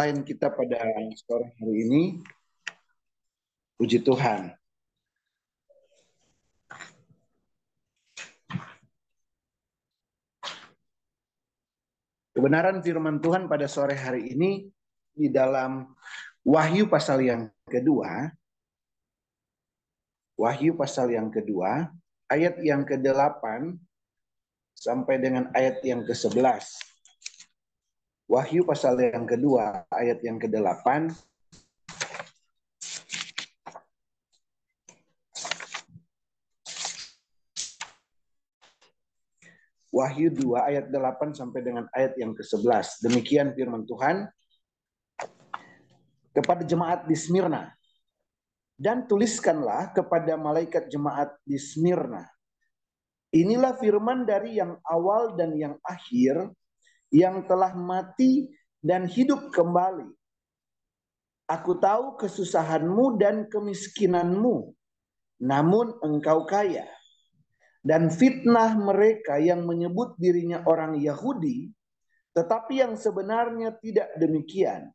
selain kita pada sore hari ini. Puji Tuhan. Kebenaran firman Tuhan pada sore hari ini di dalam Wahyu pasal yang kedua, Wahyu pasal yang kedua, ayat yang ke-8 sampai dengan ayat yang ke-11. Wahyu pasal yang kedua, ayat yang ke-8 Wahyu 2 ayat 8 sampai dengan ayat yang ke-11. Demikian firman Tuhan kepada jemaat di Smyrna. Dan tuliskanlah kepada malaikat jemaat di Smyrna. Inilah firman dari yang awal dan yang akhir yang telah mati dan hidup kembali. Aku tahu kesusahanmu dan kemiskinanmu, namun engkau kaya dan fitnah mereka yang menyebut dirinya orang Yahudi, tetapi yang sebenarnya tidak demikian.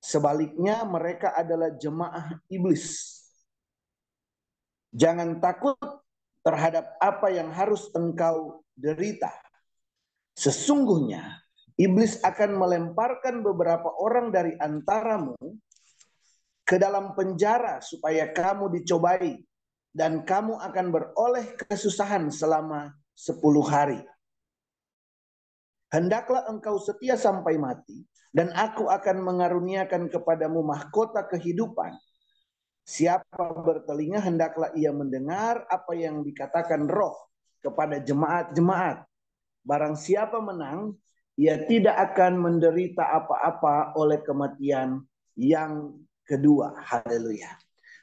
Sebaliknya mereka adalah jemaah iblis. Jangan takut terhadap apa yang harus engkau derita. Sesungguhnya iblis akan melemparkan beberapa orang dari antaramu ke dalam penjara supaya kamu dicobai dan kamu akan beroleh kesusahan selama sepuluh hari. Hendaklah engkau setia sampai mati, dan aku akan mengaruniakan kepadamu mahkota kehidupan. Siapa bertelinga hendaklah ia mendengar apa yang dikatakan roh kepada jemaat-jemaat. Barang siapa menang, ia tidak akan menderita apa-apa oleh kematian yang kedua. Haleluya.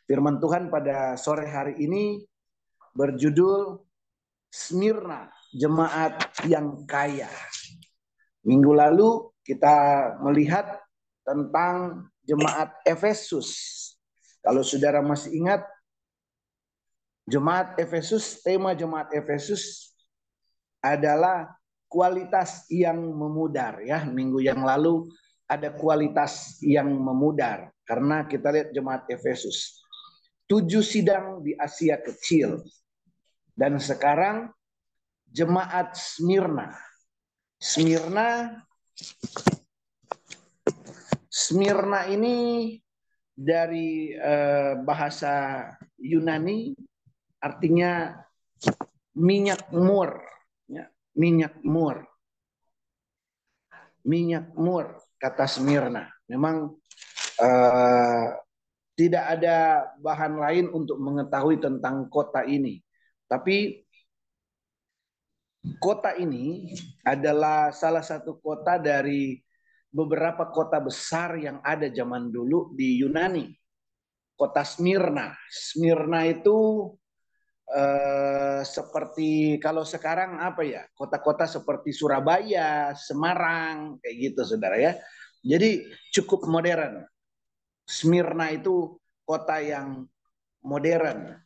Firman Tuhan pada sore hari ini berjudul Smyrna, jemaat yang kaya. Minggu lalu kita melihat tentang jemaat Efesus. Kalau saudara masih ingat, jemaat Efesus, tema jemaat Efesus adalah kualitas yang memudar ya. Minggu yang lalu ada kualitas yang memudar karena kita lihat jemaat Efesus tujuh sidang di Asia Kecil. Dan sekarang jemaat Smyrna. Smyrna Smyrna ini dari eh, bahasa Yunani artinya minyak mur, minyak mur, minyak mur kata Smyrna. Memang eh, tidak ada bahan lain untuk mengetahui tentang kota ini. Tapi kota ini adalah salah satu kota dari beberapa kota besar yang ada zaman dulu di Yunani. Kota Smyrna. Smyrna itu eh, seperti kalau sekarang apa ya? Kota-kota seperti Surabaya, Semarang, kayak gitu Saudara ya. Jadi cukup modern. Smyrna itu kota yang modern.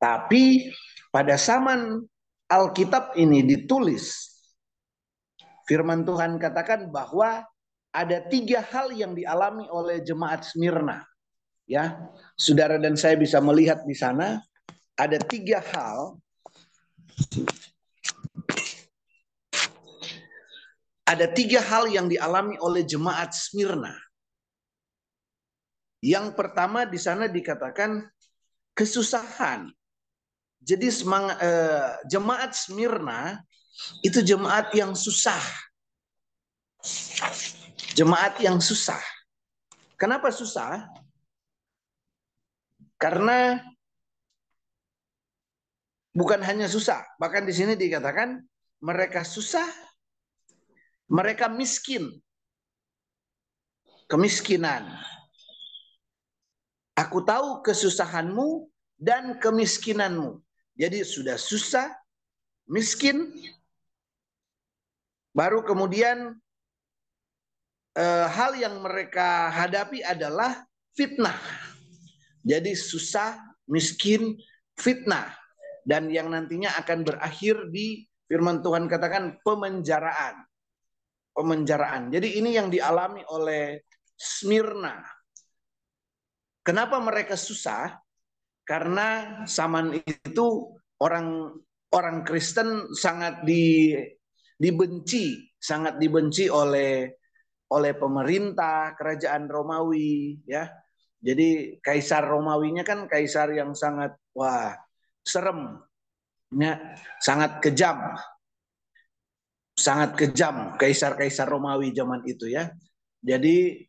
Tapi pada zaman Alkitab ini ditulis, firman Tuhan katakan bahwa ada tiga hal yang dialami oleh jemaat Smyrna. Ya, saudara dan saya bisa melihat di sana ada tiga hal ada tiga hal yang dialami oleh jemaat Smyrna. Yang pertama di sana dikatakan kesusahan. Jadi semangat eh, jemaat Smyrna itu jemaat yang susah. Jemaat yang susah. Kenapa susah? Karena bukan hanya susah, bahkan di sini dikatakan mereka susah, mereka miskin. Kemiskinan. Aku tahu kesusahanmu dan kemiskinanmu. Jadi sudah susah, miskin, baru kemudian eh, hal yang mereka hadapi adalah fitnah. Jadi susah, miskin, fitnah. Dan yang nantinya akan berakhir di firman Tuhan katakan pemenjaraan. pemenjaraan. Jadi ini yang dialami oleh Smyrna. Kenapa mereka susah? Karena zaman itu orang orang Kristen sangat di, dibenci, sangat dibenci oleh oleh pemerintah kerajaan Romawi ya. Jadi kaisar Romawinya kan kaisar yang sangat wah serem ya, sangat kejam. Sangat kejam kaisar-kaisar Romawi zaman itu ya. Jadi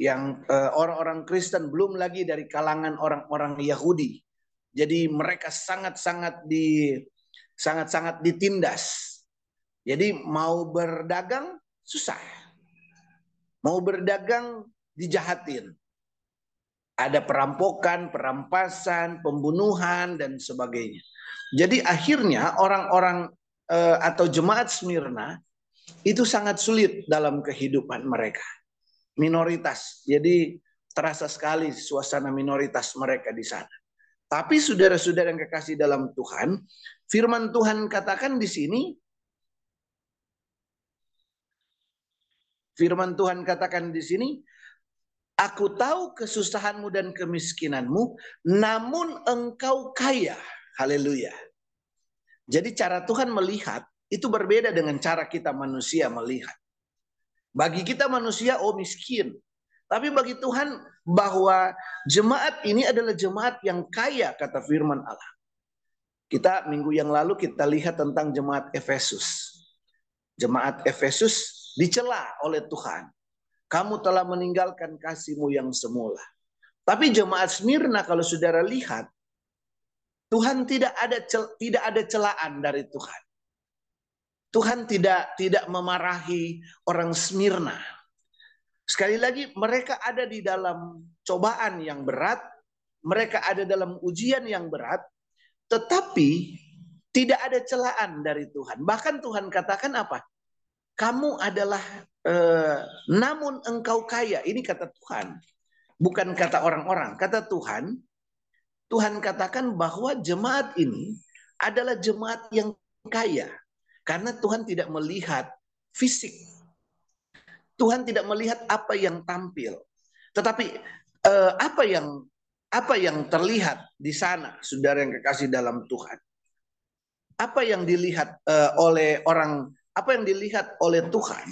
yang eh, orang-orang Kristen belum lagi dari kalangan orang-orang Yahudi. Jadi mereka sangat-sangat di sangat-sangat ditindas. Jadi mau berdagang susah. Mau berdagang dijahatin. Ada perampokan, perampasan, pembunuhan dan sebagainya. Jadi akhirnya orang-orang uh, atau jemaat Smyrna itu sangat sulit dalam kehidupan mereka. Minoritas. Jadi terasa sekali suasana minoritas mereka di sana. Tapi saudara-saudara yang kekasih dalam Tuhan, firman Tuhan katakan di sini Firman Tuhan katakan di sini, Aku tahu kesusahanmu dan kemiskinanmu, namun engkau kaya. Haleluya. Jadi cara Tuhan melihat itu berbeda dengan cara kita manusia melihat. Bagi kita manusia, oh miskin. Tapi bagi Tuhan bahwa jemaat ini adalah jemaat yang kaya, kata firman Allah. Kita minggu yang lalu kita lihat tentang jemaat Efesus. Jemaat Efesus dicela oleh Tuhan. Kamu telah meninggalkan kasihmu yang semula. Tapi jemaat Smyrna kalau saudara lihat, Tuhan tidak ada tidak ada celaan dari Tuhan. Tuhan tidak tidak memarahi orang Smyrna. Sekali lagi mereka ada di dalam cobaan yang berat, mereka ada dalam ujian yang berat, tetapi tidak ada celaan dari Tuhan. Bahkan Tuhan katakan apa? Kamu adalah eh, namun engkau kaya. Ini kata Tuhan. Bukan kata orang-orang, kata Tuhan Tuhan katakan bahwa jemaat ini adalah jemaat yang kaya karena Tuhan tidak melihat fisik. Tuhan tidak melihat apa yang tampil. Tetapi eh, apa yang apa yang terlihat di sana, saudara yang kekasih dalam Tuhan? Apa yang dilihat eh, oleh orang, apa yang dilihat oleh Tuhan?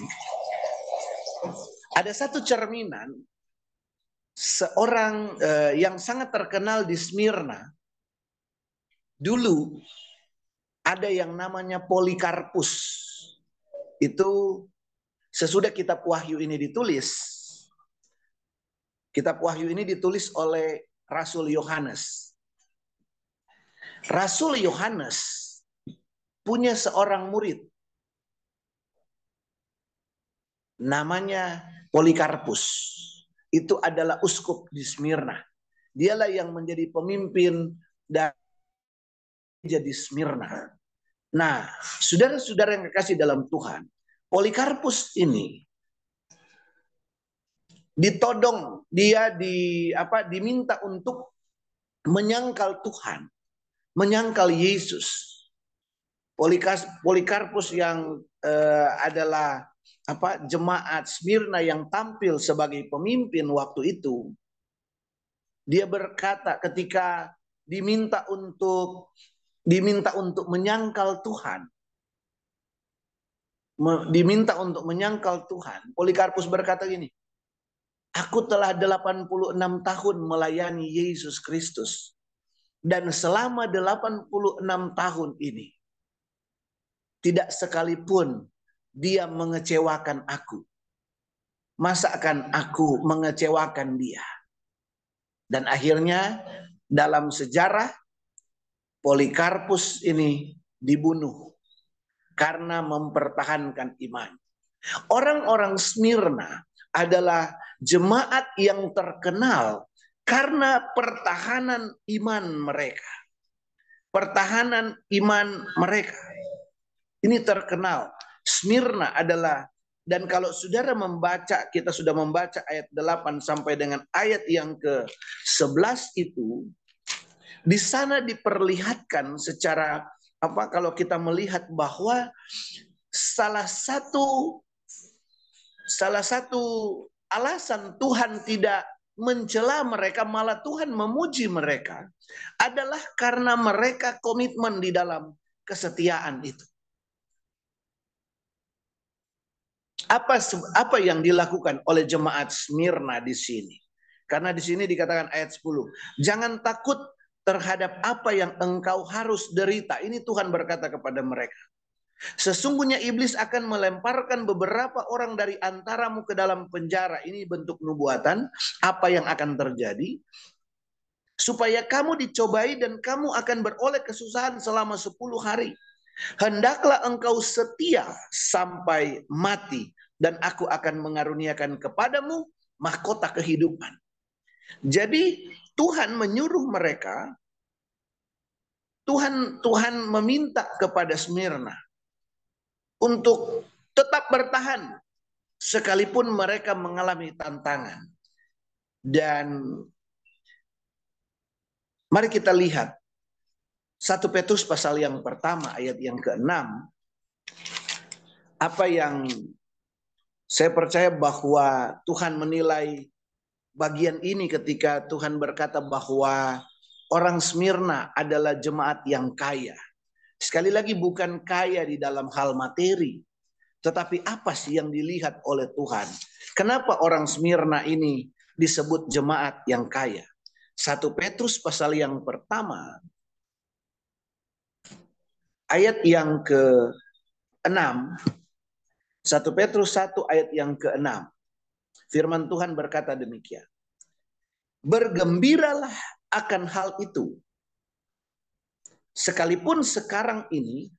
Ada satu cerminan seorang uh, yang sangat terkenal di Smyrna. Dulu ada yang namanya Polikarpus. Itu sesudah kitab Wahyu ini ditulis, kitab Wahyu ini ditulis oleh Rasul Yohanes. Rasul Yohanes punya seorang murid namanya Polikarpus itu adalah uskup di Smyrna. Dialah yang menjadi pemimpin dan jadi Smyrna. Nah, saudara-saudara yang kekasih dalam Tuhan, Polikarpus ini ditodong, dia di apa diminta untuk menyangkal Tuhan, menyangkal Yesus. Polikarpus yang uh, adalah apa jemaat Smyrna yang tampil sebagai pemimpin waktu itu dia berkata ketika diminta untuk diminta untuk menyangkal Tuhan diminta untuk menyangkal Tuhan Polikarpus berkata gini aku telah 86 tahun melayani Yesus Kristus dan selama 86 tahun ini tidak sekalipun dia mengecewakan aku. Masa akan aku mengecewakan dia? Dan akhirnya dalam sejarah Polikarpus ini dibunuh karena mempertahankan iman. Orang-orang Smyrna adalah jemaat yang terkenal karena pertahanan iman mereka. Pertahanan iman mereka. Ini terkenal Smyrna adalah dan kalau saudara membaca, kita sudah membaca ayat 8 sampai dengan ayat yang ke-11 itu, di sana diperlihatkan secara apa kalau kita melihat bahwa salah satu salah satu alasan Tuhan tidak mencela mereka, malah Tuhan memuji mereka, adalah karena mereka komitmen di dalam kesetiaan itu. Apa apa yang dilakukan oleh jemaat Smyrna di sini? Karena di sini dikatakan ayat 10, jangan takut terhadap apa yang engkau harus derita. Ini Tuhan berkata kepada mereka. Sesungguhnya iblis akan melemparkan beberapa orang dari antaramu ke dalam penjara. Ini bentuk nubuatan. Apa yang akan terjadi? Supaya kamu dicobai dan kamu akan beroleh kesusahan selama 10 hari. Hendaklah engkau setia sampai mati. Dan aku akan mengaruniakan kepadamu mahkota kehidupan. Jadi Tuhan menyuruh mereka Tuhan Tuhan meminta kepada Smyrna untuk tetap bertahan sekalipun mereka mengalami tantangan. Dan mari kita lihat satu Petrus pasal yang pertama ayat yang keenam apa yang saya percaya bahwa Tuhan menilai bagian ini ketika Tuhan berkata bahwa orang Smyrna adalah jemaat yang kaya. Sekali lagi bukan kaya di dalam hal materi, tetapi apa sih yang dilihat oleh Tuhan? Kenapa orang Smyrna ini disebut jemaat yang kaya? Satu Petrus pasal yang pertama, ayat yang ke-6, satu Petrus 1 ayat yang ke-6. Firman Tuhan berkata demikian. Bergembiralah akan hal itu Sekalipun sekarang ini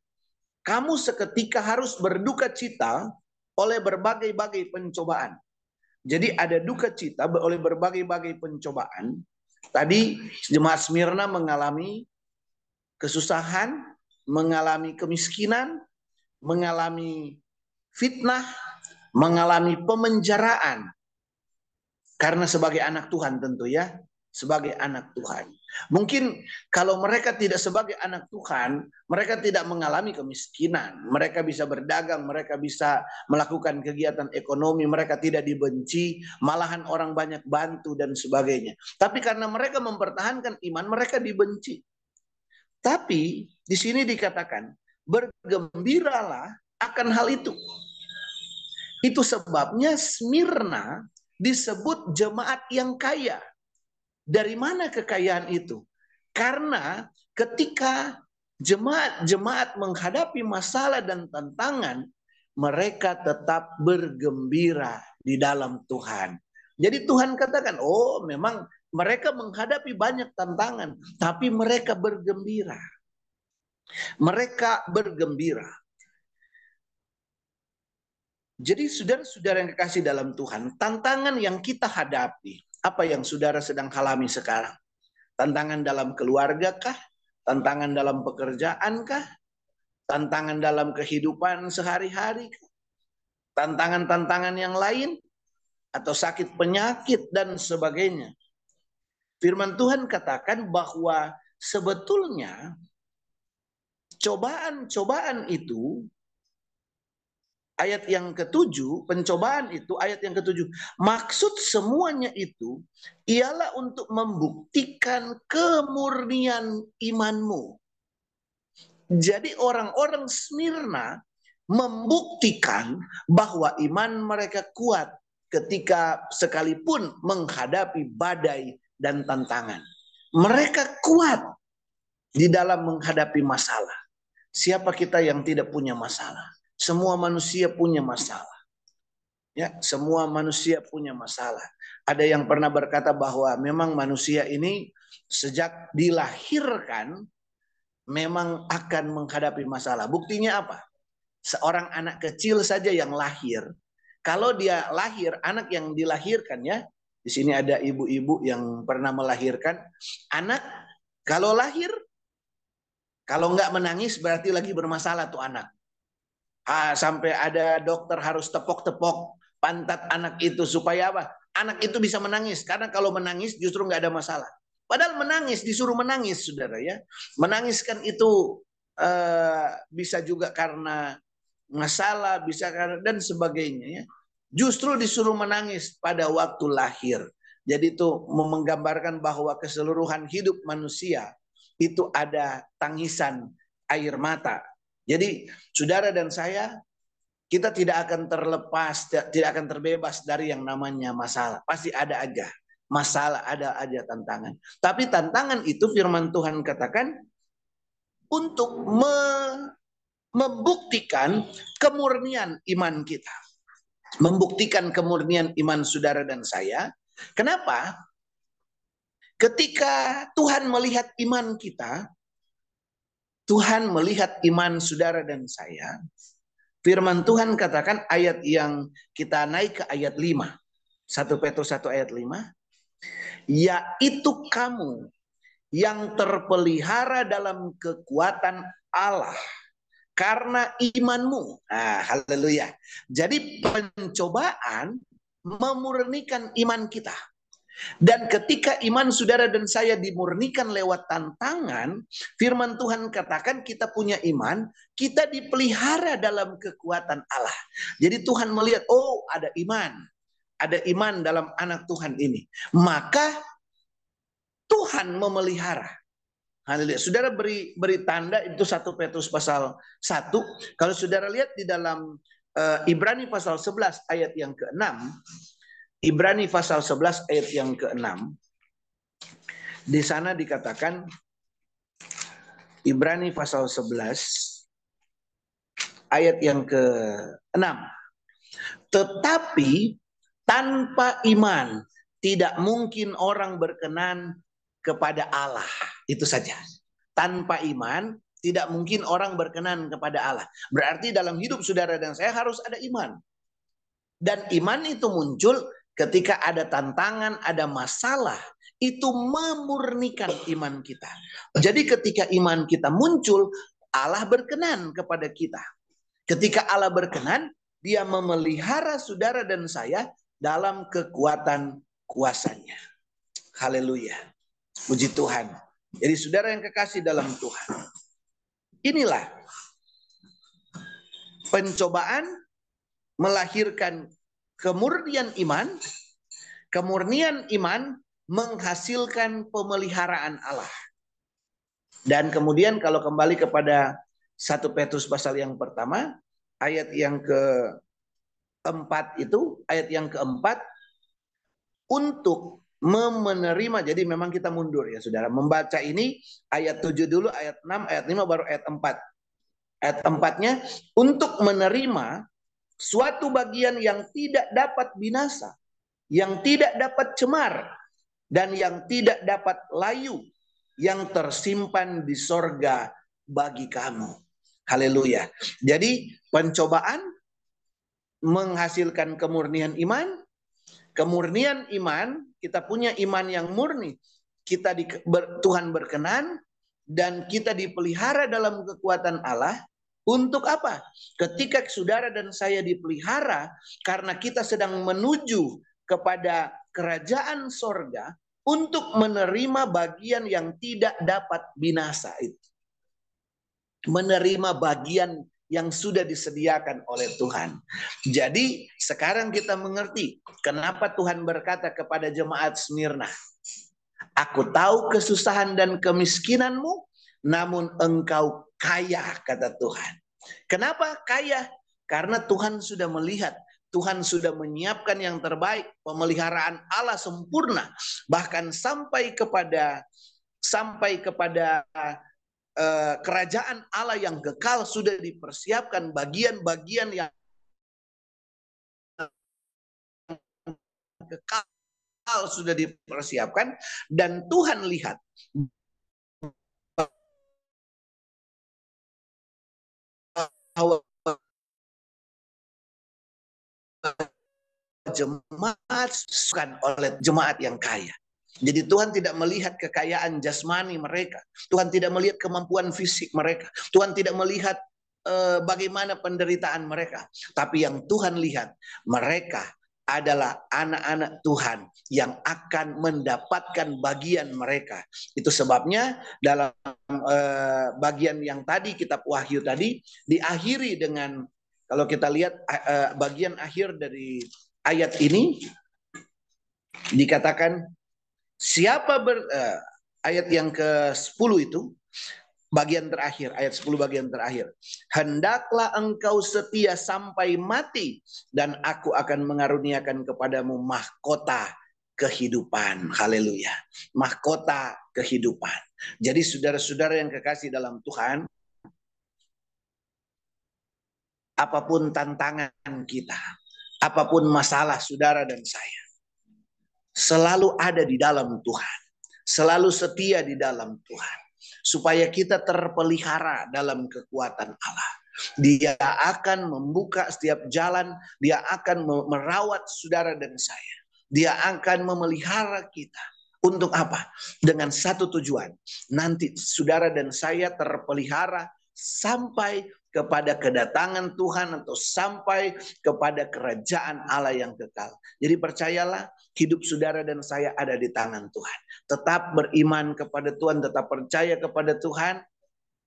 kamu seketika harus berduka cita oleh berbagai-bagai pencobaan. Jadi ada duka cita oleh berbagai-bagai pencobaan. Tadi jemaat Smyrna mengalami kesusahan, mengalami kemiskinan, mengalami fitnah, mengalami pemenjaraan. Karena sebagai anak Tuhan tentu ya, sebagai anak Tuhan. Mungkin kalau mereka tidak sebagai anak Tuhan, mereka tidak mengalami kemiskinan. Mereka bisa berdagang, mereka bisa melakukan kegiatan ekonomi, mereka tidak dibenci, malahan orang banyak bantu dan sebagainya. Tapi karena mereka mempertahankan iman, mereka dibenci. Tapi di sini dikatakan, bergembiralah akan hal itu. Itu sebabnya Smyrna disebut jemaat yang kaya. Dari mana kekayaan itu? Karena ketika jemaat-jemaat menghadapi masalah dan tantangan, mereka tetap bergembira di dalam Tuhan. Jadi Tuhan katakan, oh memang mereka menghadapi banyak tantangan, tapi mereka bergembira. Mereka bergembira. Jadi saudara-saudara yang kekasih dalam Tuhan, tantangan yang kita hadapi, apa yang saudara sedang alami sekarang? Tantangan dalam keluarga kah? Tantangan dalam pekerjaan kah? Tantangan dalam kehidupan sehari-hari kah? Tantangan-tantangan yang lain? Atau sakit penyakit dan sebagainya. Firman Tuhan katakan bahwa sebetulnya cobaan-cobaan itu ayat yang ketujuh, pencobaan itu ayat yang ketujuh. Maksud semuanya itu ialah untuk membuktikan kemurnian imanmu. Jadi orang-orang Smyrna membuktikan bahwa iman mereka kuat ketika sekalipun menghadapi badai dan tantangan. Mereka kuat di dalam menghadapi masalah. Siapa kita yang tidak punya masalah? Semua manusia punya masalah. Ya, semua manusia punya masalah. Ada yang pernah berkata bahwa memang manusia ini sejak dilahirkan memang akan menghadapi masalah. Buktinya apa? Seorang anak kecil saja yang lahir, kalau dia lahir, anak yang dilahirkan ya, di sini ada ibu-ibu yang pernah melahirkan, anak kalau lahir, kalau nggak menangis berarti lagi bermasalah tuh anak. Ah, sampai ada dokter harus tepok-tepok pantat anak itu supaya apa? Anak itu bisa menangis karena kalau menangis justru nggak ada masalah. Padahal menangis disuruh menangis, saudara ya. Menangis kan itu uh, bisa juga karena masalah, bisa karena dan sebagainya ya. Justru disuruh menangis pada waktu lahir. Jadi itu menggambarkan bahwa keseluruhan hidup manusia itu ada tangisan air mata. Jadi saudara dan saya kita tidak akan terlepas, tidak akan terbebas dari yang namanya masalah. Pasti ada aja masalah, ada aja tantangan. Tapi tantangan itu firman Tuhan katakan untuk me membuktikan kemurnian iman kita. Membuktikan kemurnian iman saudara dan saya Kenapa? Ketika Tuhan melihat iman kita, Tuhan melihat iman saudara dan saya, firman Tuhan katakan ayat yang kita naik ke ayat 5. 1 Petrus 1 ayat 5. Yaitu kamu yang terpelihara dalam kekuatan Allah karena imanmu. Nah, haleluya. Jadi pencobaan memurnikan iman kita. Dan ketika iman saudara dan saya dimurnikan lewat tantangan, firman Tuhan katakan kita punya iman, kita dipelihara dalam kekuatan Allah. Jadi Tuhan melihat, oh ada iman. Ada iman dalam anak Tuhan ini. Maka Tuhan memelihara. Haleluya. Saudara beri beri tanda itu satu Petrus pasal 1. Kalau saudara lihat di dalam uh, Ibrani pasal 11 ayat yang ke-6, Ibrani pasal 11 ayat yang ke-6, di sana dikatakan Ibrani pasal 11 ayat yang ke-6. Tetapi tanpa iman tidak mungkin orang berkenan kepada Allah. Itu saja. Tanpa iman tidak mungkin orang berkenan kepada Allah. Berarti dalam hidup saudara dan saya harus ada iman. Dan iman itu muncul ketika ada tantangan, ada masalah. Itu memurnikan iman kita. Jadi ketika iman kita muncul, Allah berkenan kepada kita. Ketika Allah berkenan, dia memelihara saudara dan saya dalam kekuatan kuasanya. Haleluya. Puji Tuhan. Jadi saudara yang kekasih dalam Tuhan. Inilah pencobaan melahirkan kemurnian iman, kemurnian iman menghasilkan pemeliharaan Allah. Dan kemudian kalau kembali kepada satu Petrus pasal yang pertama, ayat yang keempat itu, ayat yang keempat, untuk menerima. Jadi memang kita mundur ya saudara. Membaca ini ayat 7 dulu, ayat 6, ayat 5 baru ayat 4. Ayat 4-nya untuk menerima suatu bagian yang tidak dapat binasa, yang tidak dapat cemar, dan yang tidak dapat layu, yang tersimpan di sorga bagi kamu. Haleluya. Jadi pencobaan menghasilkan kemurnian iman, kemurnian iman kita punya iman yang murni, kita di, ber, Tuhan berkenan dan kita dipelihara dalam kekuatan Allah untuk apa? Ketika saudara dan saya dipelihara karena kita sedang menuju kepada kerajaan sorga untuk menerima bagian yang tidak dapat binasa itu. Menerima bagian yang sudah disediakan oleh Tuhan. Jadi sekarang kita mengerti kenapa Tuhan berkata kepada jemaat Smyrna, Aku tahu kesusahan dan kemiskinanmu, namun engkau kaya, kata Tuhan. Kenapa kaya? Karena Tuhan sudah melihat, Tuhan sudah menyiapkan yang terbaik, pemeliharaan Allah sempurna, bahkan sampai kepada sampai kepada Eh, kerajaan Allah yang kekal sudah dipersiapkan bagian-bagian yang kekal sudah dipersiapkan dan Tuhan lihat bahwa jemaat bukan oleh jemaat yang kaya. Jadi Tuhan tidak melihat kekayaan jasmani mereka. Tuhan tidak melihat kemampuan fisik mereka. Tuhan tidak melihat uh, bagaimana penderitaan mereka. Tapi yang Tuhan lihat, mereka adalah anak-anak Tuhan yang akan mendapatkan bagian mereka. Itu sebabnya dalam uh, bagian yang tadi kitab Wahyu tadi diakhiri dengan Kalau kita lihat uh, bagian akhir dari ayat ini dikatakan siapa ber uh, ayat yang ke-10 itu? Bagian terakhir ayat 10 bagian terakhir. Hendaklah engkau setia sampai mati dan aku akan mengaruniakan kepadamu mahkota kehidupan. Haleluya. Mahkota kehidupan. Jadi saudara-saudara yang kekasih dalam Tuhan apa pun tantangan kita, apa pun masalah saudara dan saya, selalu ada di dalam Tuhan, selalu setia di dalam Tuhan, supaya kita terpelihara dalam kekuatan Allah. Dia akan membuka setiap jalan, dia akan merawat saudara dan saya. Dia akan memelihara kita. Untuk apa? Dengan satu tujuan. Nanti saudara dan saya terpelihara sampai kepada kedatangan Tuhan atau sampai kepada kerajaan Allah yang kekal. Jadi percayalah hidup saudara dan saya ada di tangan Tuhan. Tetap beriman kepada Tuhan, tetap percaya kepada Tuhan.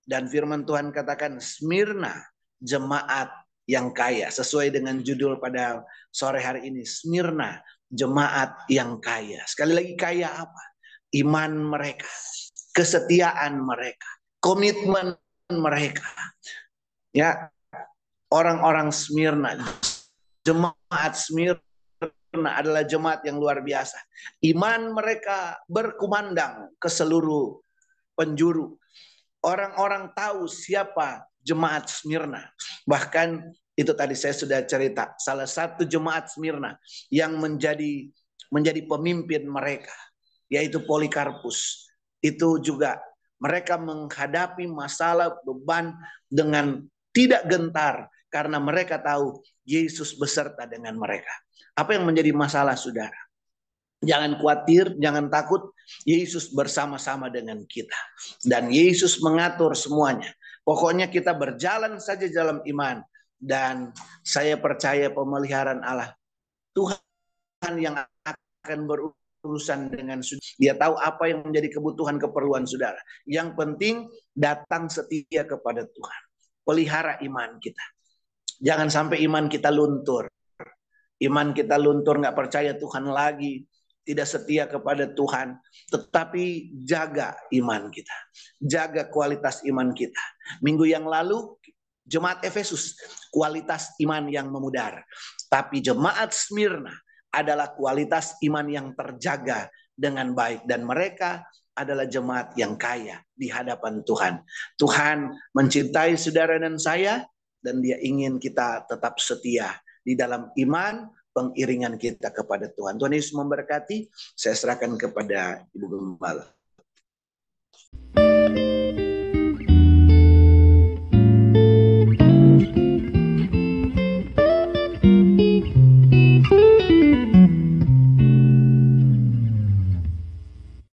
Dan firman Tuhan katakan Smyrna jemaat yang kaya. Sesuai dengan judul pada sore hari ini. Smyrna jemaat yang kaya. Sekali lagi kaya apa? Iman mereka. Kesetiaan mereka. Komitmen mereka Ya, orang-orang Smyrna, jemaat Smyrna adalah jemaat yang luar biasa. Iman mereka berkumandang ke seluruh penjuru. Orang-orang tahu siapa jemaat Smyrna. Bahkan itu tadi saya sudah cerita, salah satu jemaat Smyrna yang menjadi menjadi pemimpin mereka yaitu Polikarpus. Itu juga mereka menghadapi masalah beban dengan tidak gentar karena mereka tahu Yesus beserta dengan mereka. Apa yang menjadi masalah saudara? Jangan khawatir, jangan takut. Yesus bersama-sama dengan kita. Dan Yesus mengatur semuanya. Pokoknya kita berjalan saja dalam iman. Dan saya percaya pemeliharaan Allah. Tuhan yang akan berurusan dengan saudara. Dia tahu apa yang menjadi kebutuhan keperluan saudara. Yang penting datang setia kepada Tuhan pelihara iman kita. Jangan sampai iman kita luntur. Iman kita luntur nggak percaya Tuhan lagi, tidak setia kepada Tuhan, tetapi jaga iman kita, jaga kualitas iman kita. Minggu yang lalu jemaat Efesus kualitas iman yang memudar, tapi jemaat Smyrna adalah kualitas iman yang terjaga dengan baik dan mereka adalah jemaat yang kaya di hadapan Tuhan. Tuhan mencintai saudara dan saya dan dia ingin kita tetap setia di dalam iman pengiringan kita kepada Tuhan. Tuhan Yesus memberkati, saya serahkan kepada Ibu Gembala.